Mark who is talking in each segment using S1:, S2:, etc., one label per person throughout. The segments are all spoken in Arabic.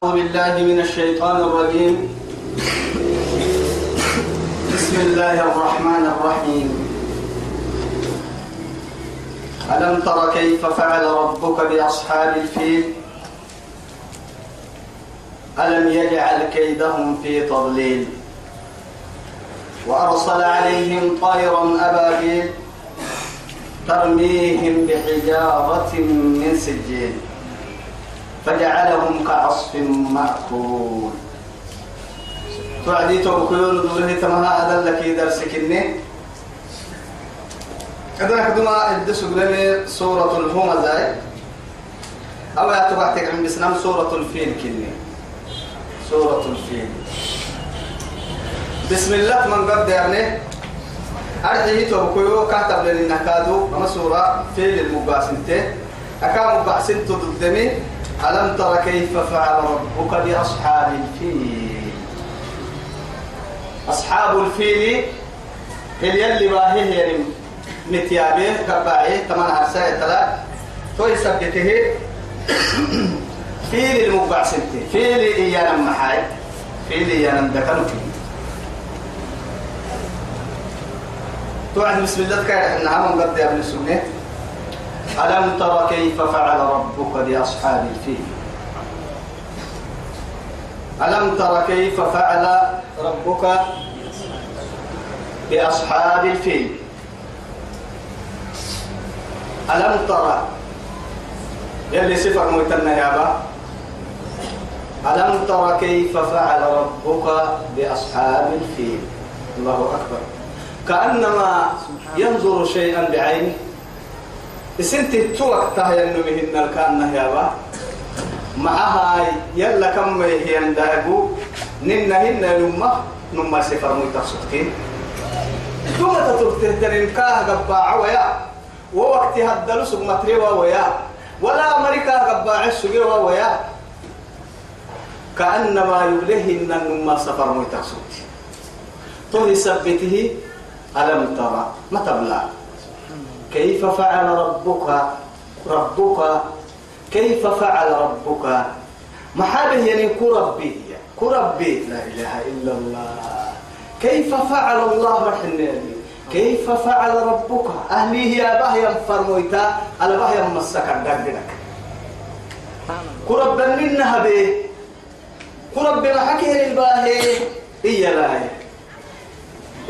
S1: أعوذ بالله من الشيطان الرجيم بسم الله الرحمن الرحيم ألم تر كيف فعل ربك بأصحاب الفيل ألم يجعل كيدهم في تضليل وأرسل عليهم طيرا أبابيل ترميهم بحجارة من سجيل فجعلهم كعصف مأكول توعدي تو كيون دوله تمها أدل لك درس كني كذا كدما الدس قلنا سورة زاي أو يتبعتك عن بسنام سورة الفيل كني سورة الفيل بسم الله من قد يعني أرجعي تو كيو كاتب لنا كادو أما سورة فيل المباسنته أكام مباسنته ضدني ألم تر كيف فعل ربك بأصحاب الفيل أصحاب الفيل هل يلي باهي هي نتيابه كباعي تمام عرساء ثلاث توي سبته فيل المقبع سنتي فيل إيانا محاي فيل إيانا دكالو فيل توعد بسم الله كاين احنا هم قد يابن ابن ألم تر كيف فعل ربك بأصحاب الفيل ألم تر كيف فعل ربك بأصحاب الفيل ألم ترى يلي صفة ميتنا يا با ألم ترى كيف فعل ربك بأصحاب الفيل الله أكبر كأنما ينظر شيئا بعينه سنت توك تهي النمهن الكان يا با معها يلا كم هي اندابو ننهن لما نما سفر مو تفسكين ثم تتبتهدر انكاه قباع ويا ووقت هدلو سمتري ويا ولا أمريكا قباع السجي ويا كأنما يولهن نما سفر مو تفسكين تهي سبته ألم ترى ما تبلغ كيف فعل ربك ربك كيف فعل ربك محابه يعني كربي كربي لا إله إلا الله كيف فعل الله رحمه يعني؟ كيف فعل ربك أهلي يا بهيا فرمويتا على بهيا مسك الدردنك كرب من به كرب محكيه للباهي إيا لاي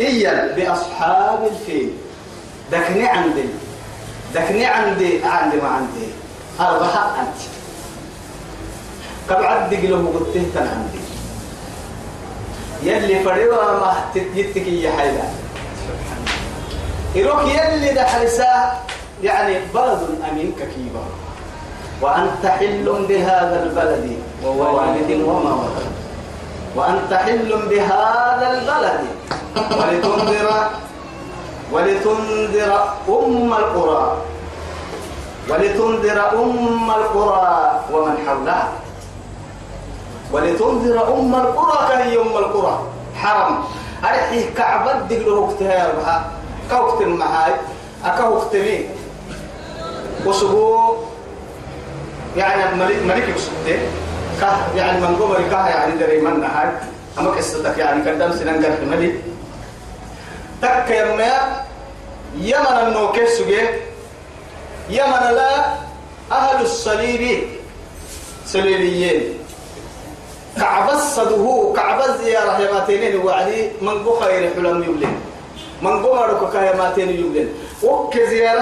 S1: إيا بأصحاب الفيل دكني عندي دكني عندي عندي ما عندي أربعة أنت قد عد قلوب قلته كان عندي يلي فريوا ما تتجتك يا حيلا إروك يلي دحرسا يعني بلد أمين ككيبا وأنت حل بهذا البلد ووالد وما ولد وأنت حل بهذا البلد ولتنذر ولتنذر أم القرى ولتنذر أم القرى ومن حولها ولتنذر أم القرى كان أم القرى حرم أرحي كعبة دقل وقتها كوكت كوقت المعاي أكوقت لي وسبو يعني ملك ملك وسبته كه يعني من قبل كه يعني دري من نهاي أما قصتك يعني قدام سنان قرح ملك تك يرمي يمن النوكيف سجي يمن لا أهل الصليب صليبيين كعب الصدوه كعب الزيارة يا ماتينين وعدي من بخير حلم يبلين من قمرك كايا ماتين يبلين وك زيارة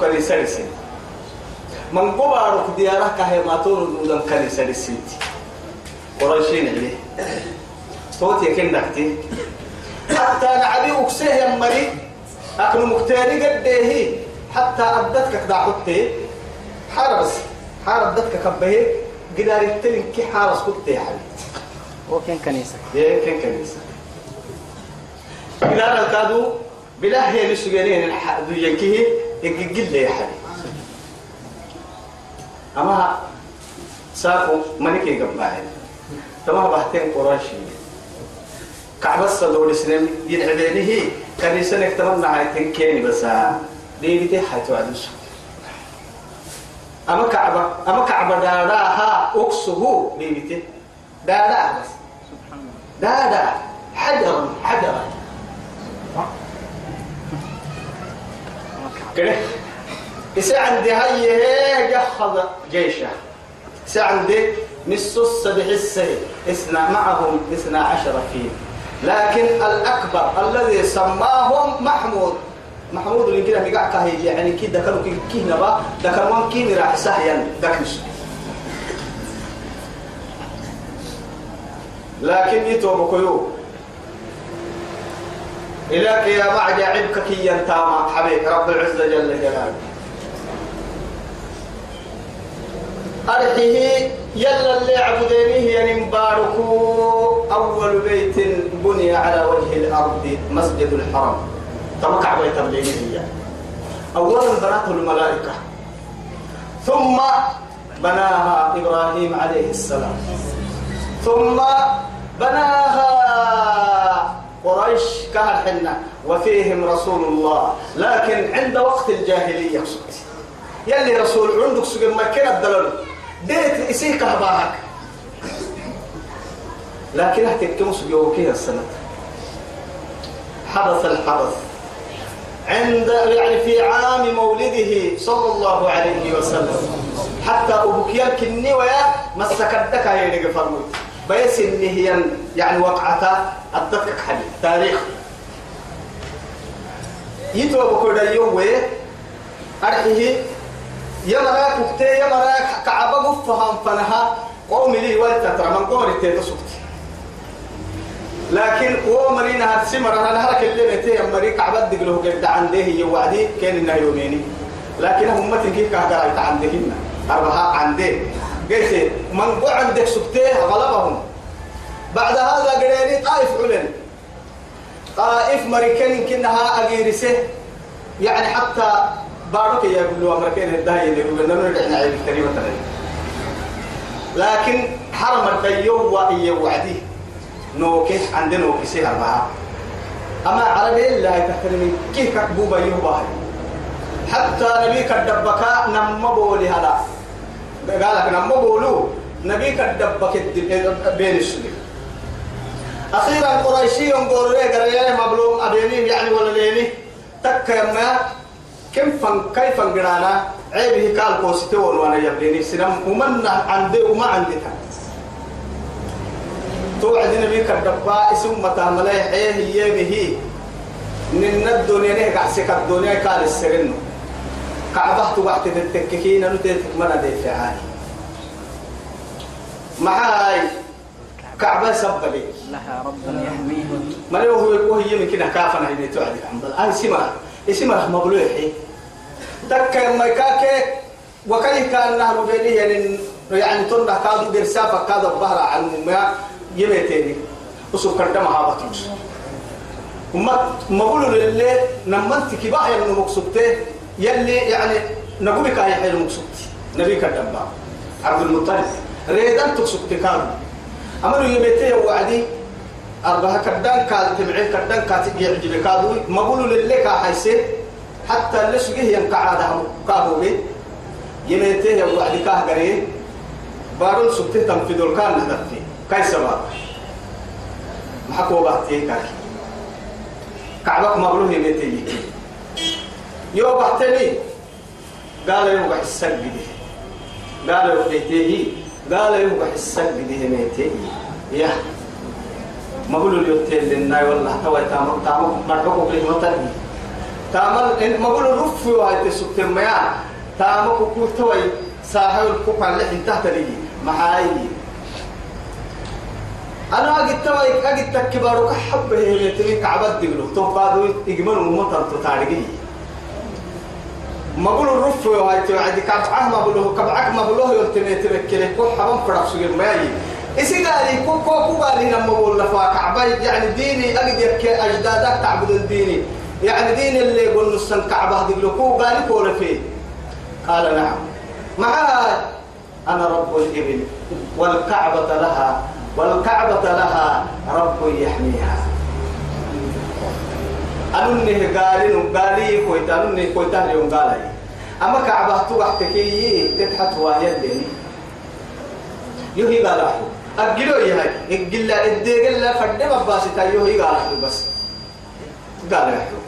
S1: قد هي من قبارك ديارك هي ما تون دون كنيسة للسيتي قريشين اللي توت يكن دكتي حتى نعبي أكسه يا مري أكل مكتاري قد هي حتى أدتك كدا حتى حارس حارب دتك كبه قدار التلين كي حارس كنت يا حبيبي وكان كنيسة يا كان كنيسة قدار الكادو بلا هي نسجنين الحدو ينكيه يقل لي يا حبيبي أما ساقو منكي قبعين تمام بحتين قراشي كعب الصدور السلام يدعبينه كنيسة نكتمنى عايتين كيني بس دي بتي حيتو عدوسو أما كعبة أما كعبة داراها أقصه دي بتي دارا بس دارا حجرا حجرا كده إسا عندي هاي أخذ جيشه إسا عندي نص السبع السيد إسنا معهم إثنا عشر فيه لكن الأكبر الذي سماهم محمود محمود اللي كده بيقع كهي يعني كده ذكروا كي كي نبا ذكر وان كي راح سهيا ذكرش لكن يتوب كيو إلى يا بعد عبك كي ينتامى حبيب رب العزة جل جلاله أرحيه يلا اللي عبدينيه يعني مباركو أول بيت بني على وجه الأرض مسجد الحرم تبقى بيت الليلية أولا بناته الملائكة ثم بناها إبراهيم عليه السلام ثم بناها قريش كهرحنا وفيهم رسول الله لكن عند وقت الجاهلية يلي رسول عندك سجن مكة الدلال ديت إسيه كهباك لكن تكتمس بيوكي السنة حدث الحدث عند يعني في عام مولده صلى الله عليه وسلم حتى أبوكي كني ويا مسكتك يا نجف بس إن هي يعني وقعتها اتفق حلي تاريخ يتوب كل يوم ويه أرحيه يمراك وقتي يمراك كعبة قفها فنها قوم لي والتترى من قمر تسكت لكن ومرينا هتسمر انا نهرك اللي بيتي امري كعبة دقله قد عندي هي وعدي كان انها يوميني لكن هم كيف كهجرة عندهن أربعة عندي قلت من قو عندك سكتيه غلبهم بعد هذا قريني طائف علن طائف مريكان كنها أجيرسه يعني حتى بارك يا ابن ومركين الدهي اللي يقول لنا نحن عيب كريمة لكن حرم الديو وإي وعدي نوكي عند نوكي سيها معها أما عربي لا تحترمي كيف يهو أيوه يهبها حتى نبي الدبكاء نم بولي هلا قالك نم بولو نبي الدبك بين السنين أخيرا قريشي قرر قرر مبلوم أبيني يعني ولا ليني تك يما كم فن كيف فنجرانا عيبه قال قوسته وانا يبليني سلام ومن عندي وما عندي تاني توعد نبي كدبا اسم متى ملاي حيه هي به نن الدنيا نه قعسك الدنيا قال السرن كعبه تبعت التككين نتيت من ادي في عالي معاي كعبة سبلي لها رب يحميه ملوه هو يمكن كافنا هنا توعد الحمد لله سمع اسم رحمة مبلوحي تكا ما كاك وكان كان نهر بيني يعني يعني تنا كادو درسا فكاد بحر عن ما يمتني وسو كردم هابطوش وما مقول لله نمنت كباح يا يعني ابن مقصودته يلي يعني نقول لك هي حلو مقصودتي نبي كردم عبد المطلب ريدان تقصد كادو أمر يمتني وعدي أربعة كدان كاتم عين كدان كاتم يعجب كادو ما بقولوا للي كاحيسه حتى اللي سجيه ينقع هذا كادو بي يميته يا وعد كاه قريه بارون سبته تنفيذ الكان نهدفي كاي سبا محكوا بحتيه كاكي كعبك ما بقولوا يميته يو بحتني قال يوم بحسك بيه قال يوم بحتيه قال يوم بحسك بيه ميته يا مقول اليوتين للناي والله توا تامر تامر مرحوك ليه مطلبي تامر إن مقول رف وهاي تسكتم ميا تامر كوك توا ساحل كوك على حين تحت لي محايي أنا قلت توا قلت تكبر حب هي تلك عبد دبلو تبادو يجمل ومطر تتعرقي مقول الرف وهاي توعدي كعب عهم بلوه كعب عهم بلوه يلتني تبكله كل حرام كرافسوج ميا إسقالي كو كو كو قالي لما بقول لفاك عباي يعني ديني أجدك أجدادك تعبد الديني يعني دين اللي يقول نصن كعبة هذيك لكو قالي كو فيه قال نعم معاي أنا رب الإبل والكعبة لها والكعبة لها رب يحميها أنني قالين قالي كويت أنني كويت اليوم قالي أما كعبة تبحتكي تبحت وهي الدين يهي قال أجلوا يا هاي إجلا إديك لا فدي بباس تايو هي قال بس قال يا حلو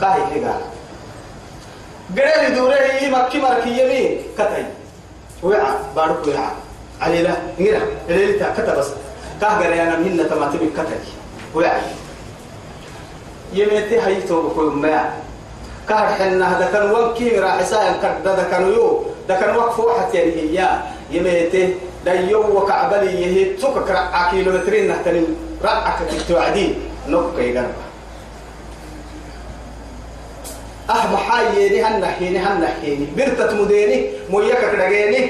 S1: كاهي هي قال قال دوره هي مكي مركي يمين كتاي ويا بارك ويا علي لا غير اللي كتب بس كاه قال أنا منا تماتي بكتاي ويا يمتي هاي تو بقول ما كاه حنا هذا كان وكي راح سايم كذا كانوا يو ده كان وقف واحد يعني هي يمتي دايو وكعبلي يهي تسوكك رقع كيلومترين نحتلم رقعك تتوعدين نوكك يقرب أه محاييني هنحيني هنحيني برتة مديني مويكك دقيني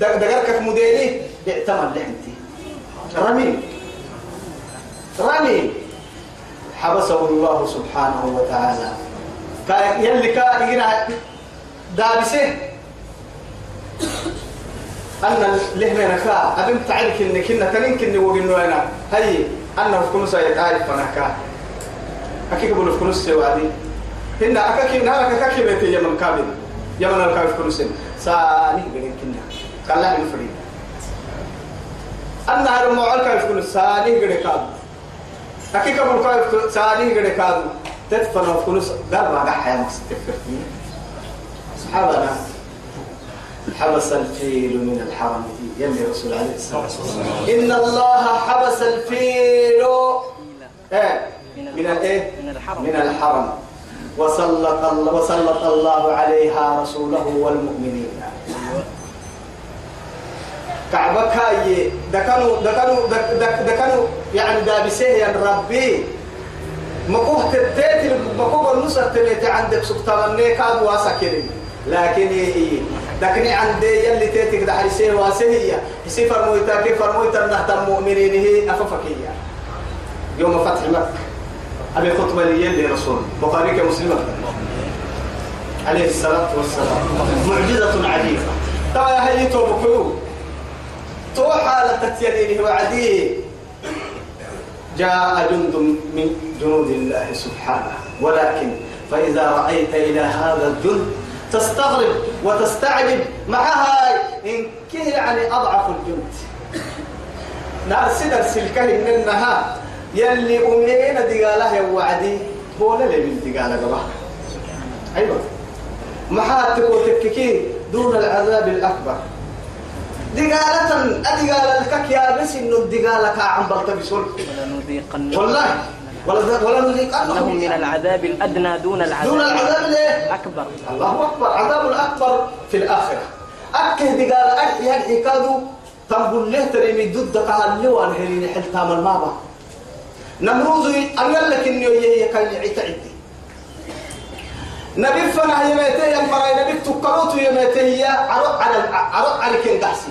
S1: دقركك مديني بيعتمل لحنتي رمي رمي حبسه الله سبحانه وتعالى يلي كان يقرأ دابسه أن له من ركاء أبن تعرف إن كنا تنين كنا وقلنا أنا هاي أنا في كنوسة أنا فنكا أكيد قبل في كنوسة وادي هنا أكاكي نارك أكاكي بيتي يمن كابل يمن الكابل في كنوسة ساني بين كنا كلا من فريد أنا هرم معك في كنوسة ساني بين كابل أكيد قبل كابل ساني بين كابل تدفن في كنوسة ده ما ده حياة مستفرني سبحان الله حبس الفيل من الحرم يم رسول عليه الصلاة والسلام إن الله حبس الفيل إيه من الإيه من الحرم وسلط الله وسلط الله عليها رسوله والمؤمنين كعبك هاي دكانو دكانو دك دكانو يعني دابسه يا يعني ربي مكوه تتيت مكوه النصر تلاتي عندك سبتمني كاد واسكرين لكن هي إيه دكني عندي يلي تيتك ده حريسيه واسهية يسي فرمويتا كيف فرمويتا نهت المؤمنين هي أففكية يوم فتح مكة أبي خطبة لي يلي رسول بخاريك مسلمة عليه الصلاة والسلام معجزة عجيبة طبعا هاي يتوب كلو توحى تتيرينه وعديه جاء جند من جنود الله سبحانه ولكن فإذا رأيت إلى هذا الجند تستغرب وتستعجب معها إن كه يعني أضعف الجند نرسي نرسي الكهن إنها يلي أمين دقالها وعدي بولا من دقالة قبها أيوة محات وتككي دون العذاب الأكبر دقالة أدقال الكك يا بس إنه الدقالة كعم بلطبي والله ولنذيقنهم
S2: من العذاب الأدنى دون العذاب دون العذاب الأكبر
S1: الله أكبر عذاب الأكبر في الآخرة أكه دقال أكه يعني الحكاد تنبل له تريمي ضد قال لو أن هلين حلتام المابا نمروز أن لك إنه يكن يعتعد نبي فنا يميته يا مراي نبي تكروت يميته عرق على عرق على كل دحسي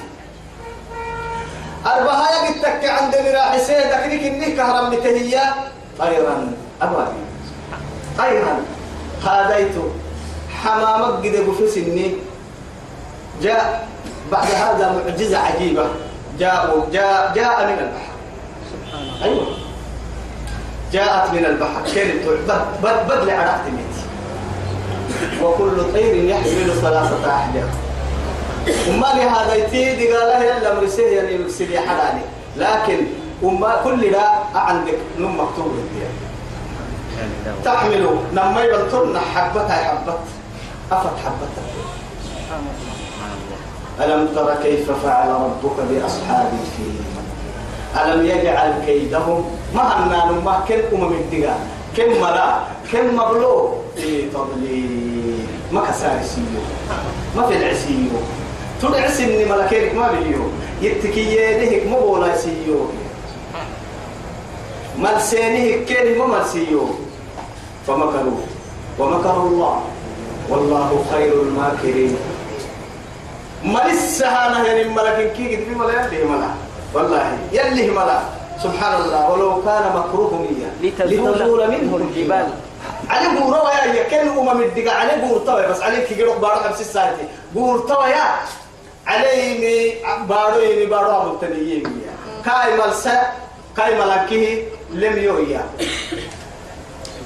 S1: أربعة يقتك عند مراحسه دكني كني كهرم متهيا خيرا أبغى خيرا هاديت حمامة قد في سني جاء بعد هذا معجزة عجيبة جاء جاء جاء من البحر سبحان أيوه جاءت من البحر كانت بد بدل عرقت ميت وكل طير يحمل ثلاثة أحجار وما لهذا يتيدي قال له يلا مرسيه يعني يكسر حلالي لكن وما كل لا أعندك نم مكتوب لك تحمله نما يبلطرنا حبتها حبت أفت حبتها ألم تر كيف فعل ربك بأصحاب الفيل ألم يجعل كيدهم ما مهنا نم كل أمم الدقاء كم ملا كم مبلو في تضليل ما كسار سيو ما في العسيو تلعسني إني ما بيو لهك مبولا سيو ملسينه كين مملسيو فمكروا ومكر الله والله خير الماكرين ملسها نهر ملك كي قد بما لا يلي ملا والله يلي ملا سبحان الله ولو كان مكروهم إياه
S2: لتزول منه الجبال
S1: عليه بورا يا كل أمم علي عليه طوي بس عليه كي يروح بارو أمس الساعة بورتوا يا عليه مي بارو يمي بارو أبو تنيين كاي ملسه كاي ملكه لم يؤيا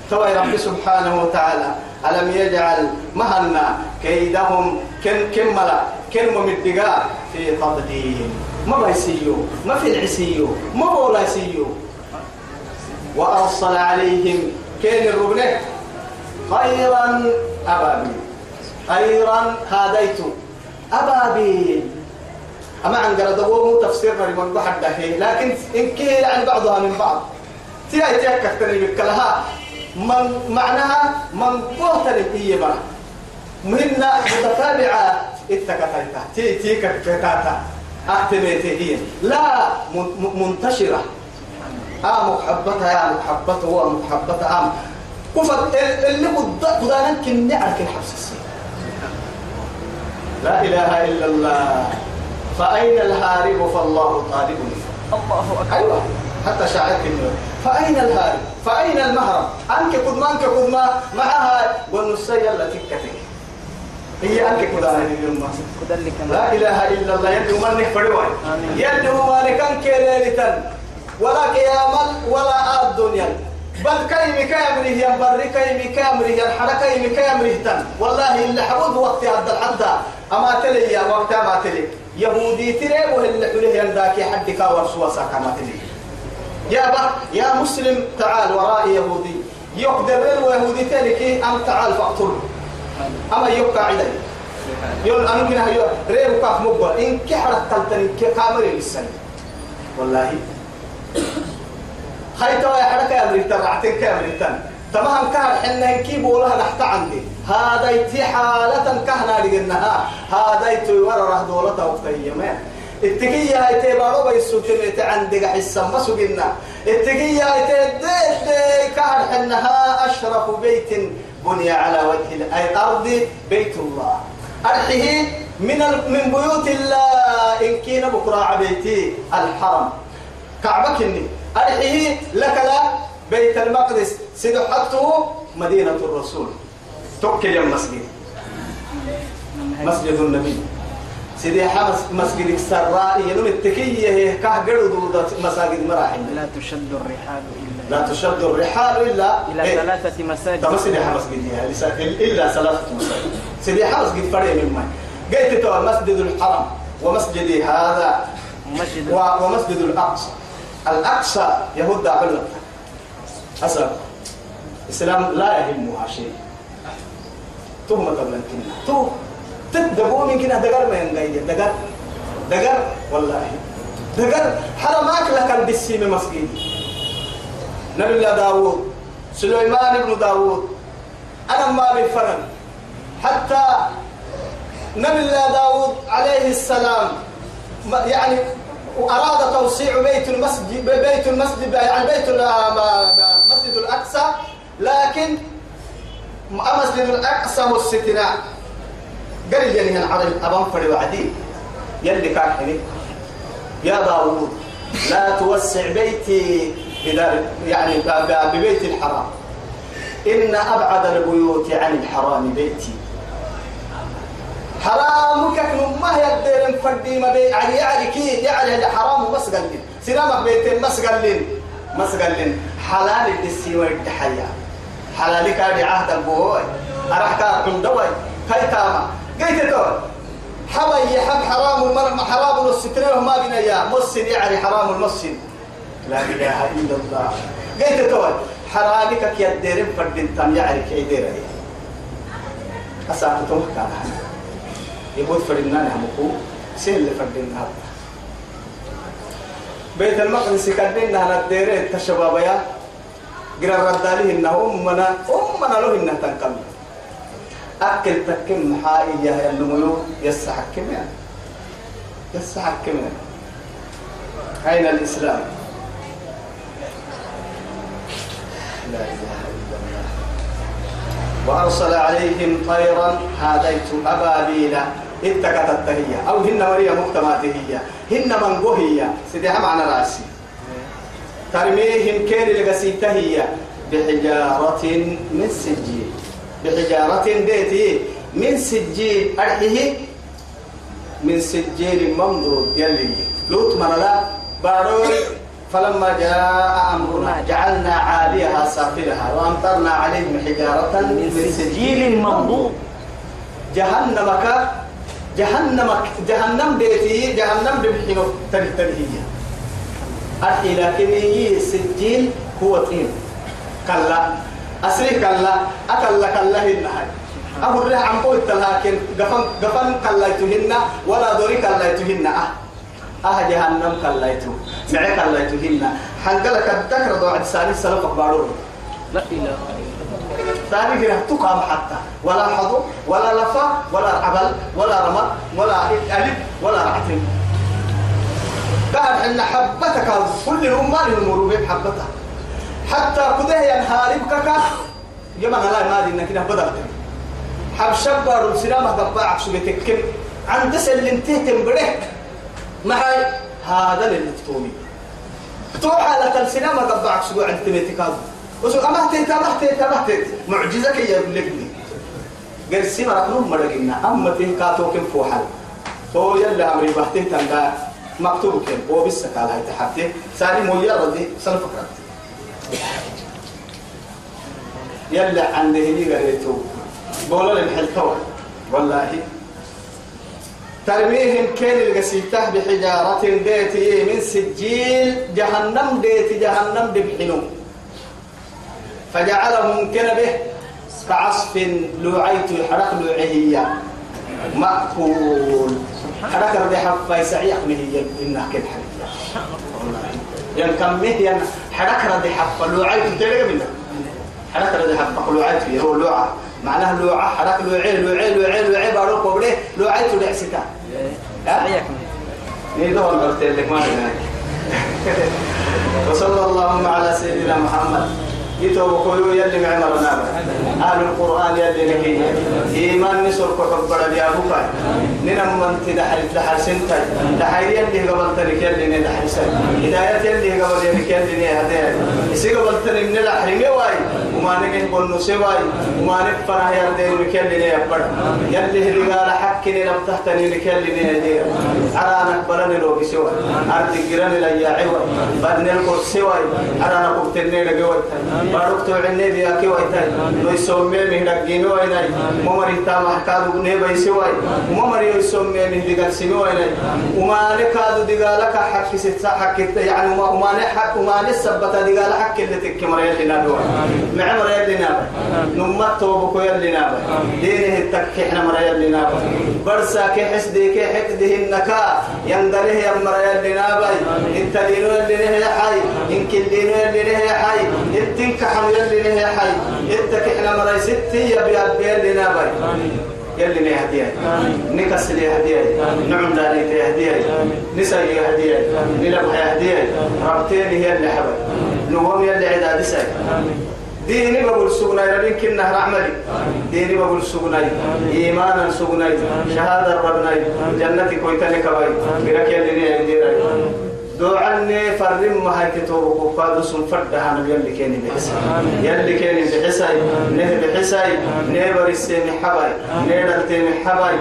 S1: توي ربي سبحانه وتعالى ألم يجعل مهنا كيدهم كم كم ملا كم ممدقا في تقديم ما بيسيو ما في العسيو ما بولاسيو وأرسل عليهم كين الربنة خيرا أبابيل خيرا هاديت أبابيل أما عن قرد مو تفسيرنا لمن ضحك دحين لكن إن كي يعني بعضها من بعض تلاقي تيك تريبك بكلها من معناها من قوتني هي ما مهنا متتابعة اتكتيتها تي تي كتاتا أحتميتي هي لا منتشرة آه محبتها يا محبته هو محبتها آه كفر اللي قدامك نعرف الحبس لا إله إلا الله فأين الهارب فالله طالب الله أكبر أيوة حتى شاعرك النور فأين الهارب فأين المهرب أنك قد ما أنك قد ما معها والنسية التي كتك هي أنك قد لا إله إلا الله يدعو منك فدوان يدعو مالك أنك ليلة ولا قياما ولا دنيا بل كيم كامره ينبر كيم كامره ينحر كيم كامره تن والله إلا حبود وقت عبد الحمد أما تلي يا وقت أما تلي يهودي تريب وهل حليه يلداك حد كاور سوا ساكنات يا با يا مسلم تعال ورائي يهودي يقدر ويهودي تلك أم تعال فاقتله أما يبقى عدل يقول أنا من هيو ريب كاف مبوا إن كحرت تلتني كامري للسنة والله خيطة يا حركة يا مريتان رعتين كامريتان تمام كهر حنا نكيب ولا نحت عندي هذا يتي حالة كهنا لقناها هذا يتي ورره دولة وقتية ما اتقيا ايتي بارو بيسو تمعت عندك حسا ما سقنا اتقيا ايتي ديت دي كهر حنها أشرف بيت بني على وجه الأرض بيت الله أرحه من من بيوت الله إن كينا بكرة عبيتي الحرم كعبك إني أرحه لك لا بيت المقدس سيد حقته مدينة الرسول توكل يا مسجد مسجد النبي سيدي حمص مسجد السرائي ينم التكية كه قرد مساجد مراحل لا تشد
S2: الرحال إلا لا تشد الرحال إلا إلى
S1: إيه؟ ثلاثة مساجد طب سيدي حمس قد إلا ثلاثة مساجد سيدي
S2: حمص قد
S1: فريق من قلت تو مسجد الحرم ومسجدي هذا مسجد ومسجد الأقصى الأقصى يهود عبد أسأل الإسلام لا يهمها شيء ثم تبلن كنا تو تدقوا من كنا دقر ما ينقيد دقر دقر والله دقر حرماك لك بالسيم مسجد نبي الله داوود سليمان بن داوود أنا ما بالفرن حتى نبي الله داوود عليه السلام يعني أراد توسيع بيت المسجد بيت المسجد يعني بيت المسجد آه، الأقصى لكن أمس من أقصى الستناء قال لي العرب أبان فري وعدي يلي كان يا داوود لا توسع بيتي بدار يعني ببيت الحرام إن أبعد البيوت عن الحرام بيتي حرامك ما هي الدير فردي ما بي علي يعني علي يعني كي يعني الحرام بس قال لي سلامك بيتين بس قال لي بس قال لي حلال السيوة التحيات حلالك هذه عهد البوي أرحك أكون دوي كي تاما قيت دور حبي حب حرام المرم حرام السترين وما بنا يا مسن يعني حرام المسن لا إله إلا الله قيت دور حرامك كي الديرم فردين تام يعني كي ديري أساعد توقع لها يقول فردنا نعمكو سين اللي فردين هذا بيت المقدس كدين نهنا الديرين تشبابيا قرر ردالهن أمنا أمنا لهن تنقم أكل تكم حائية يا النمو يسحكم يعني يسحكم يعني أين الإسلام لا إله إلا الله وأرسل عليهم طيرا هاديت أبابيلا اتكت التهية أو هن مريم مكتمات هي هن من هي سيدي معنى رأسي ترميهم كير لغسي هي بحجارة من سجيل بحجارة ديتي من سجيل أرحيه من سجيل ممدود يلي لوت مرلا باروي فلما جاء أمرنا جعلنا عاليها سافلها وأمطرنا عليهم حجارة من سجيل ممدود جهنمك جهنمك جهنم بيتي جهنم بمحينه تنهيه أتي لكني سجين هو طين كلا أسري كلا أكلا كلا هنهاي أبو الرح عم قوي تلاكن قفن قفن كلا يتهن ولا دوري كلا يتهن أه أه جهنم كلا يتو معي كلا يتهن حنقلك الذكر ضوء الثاني سلف أخبارون لا إله ثاني كده تقام حتى ولا حضر ولا لفا ولا عبل ولا رمى ولا ألب ولا رعتم بعد أن حبتك كل الأمة يمر حبتها حتى قده يا ما لا ما دي انك بدلت حب شبر السلامة دباعك شو بتكم عن دس اللي انتهتم ما معي هذا اللي تقومي تروح على السلامة دباعك شو عند تميتك وسو أما تيت أما تيت أما تيت معجزة كي يبلغني قرسي مرة نوم مرة قلنا أما تيه كاتوكم فوحل تو يلا أمري بحتيه تنباع مكتوب كان هو بس قال هاي تحتي سالم ويا ردي سلف فكرت يلا عند هني قريتو بولا للحلكوة والله ترميهم كان القسيته بحجارة ديتي من سجيل جهنم ديتي جهنم دبحنو فجعلهم كنبه كعصف لوعيت الحرق لوعيه مأكول أنا كربي حفاي سعيق مهي إنها كن حرية ين كمه ين حرك ردي حفا لوعيت تلقى منه حرك ردي حفا لوعيت فيه هو لوعة معناها لوعة حرك لوعي لوعي لوعي لوعي باروك وبره لوعيت لعسكا سعيق نيدو هون قلت لك ما وصلى اللهم على سيدنا محمد يتوب قلوب يلي بعمر نابر آل القرآن يلي نكي إيمان نسر كحب برد يا أبوك ننم من تدحل تدحل سنتا دحل يلي قبل تنك يلي ندحل سنتا هداية يلي قبل يلي يلي نهداية إسي قبل تنك ندحل نواي وما نجه بنو سواي وما نفنا هي الدين مكلنا يا بر يلي هلقال حكني لم تهتني مكلنا يا دير أرانا برنا لو بسوا أرد جيران لا يعوى بدنا الكل سواي أرانا كبتنا لجوا بارك توعنا بيا كوا تاي لو يسمى مهدا جنوا إناي ممر تام حكاد نبي سواي ممر يسمى مهدا سنوا إناي وما نكاد دجالك حك ست حك يعني وما نحك وما نسبت دجال حك اللي تكمل يلي ندوا احنا مرا يلي نابا نمت توبكو يلي نابا دينه التك احنا مرا يلي نابا برسا كي حسدي كي حقده النكا يندله يا مرا يلي نابا انت دينو يلي نه يا حي انك دينو يلي نه يا حي انتك حم يلي نه يا حي انتك احنا مرا ستي يا بيابي يلي نابا يلي ما هديه نكس لي هديه نعم داري يهديه نسا هديه نلبح هديه ربتين هي اللي حبل نوهم يلي عداد ساي ديني بقول سجناي ربين كنا رحملي ديني بقول سجناي إيمانا سجناي شهادة ربناي جنتي كويتني كواي بركة لنا عندي دوعني فرم ما هي كتبه قادو سن فردها نبي اللي كان بحساي يلي كان بحساي نه بحساي نه برسين حباي نه دلتين حباي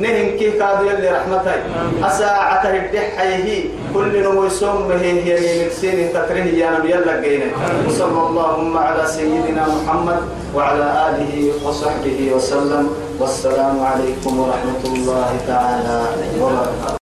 S1: نه كي قادو يلي رحمتاي أساعة الدحيه كل نمو يسوم به هي مكسين تكره يا نبي الله جينا وصلى اللهم على سيدنا محمد وعلى آله وصحبه وسلم والسلام عليكم ورحمة الله تعالى وبركاته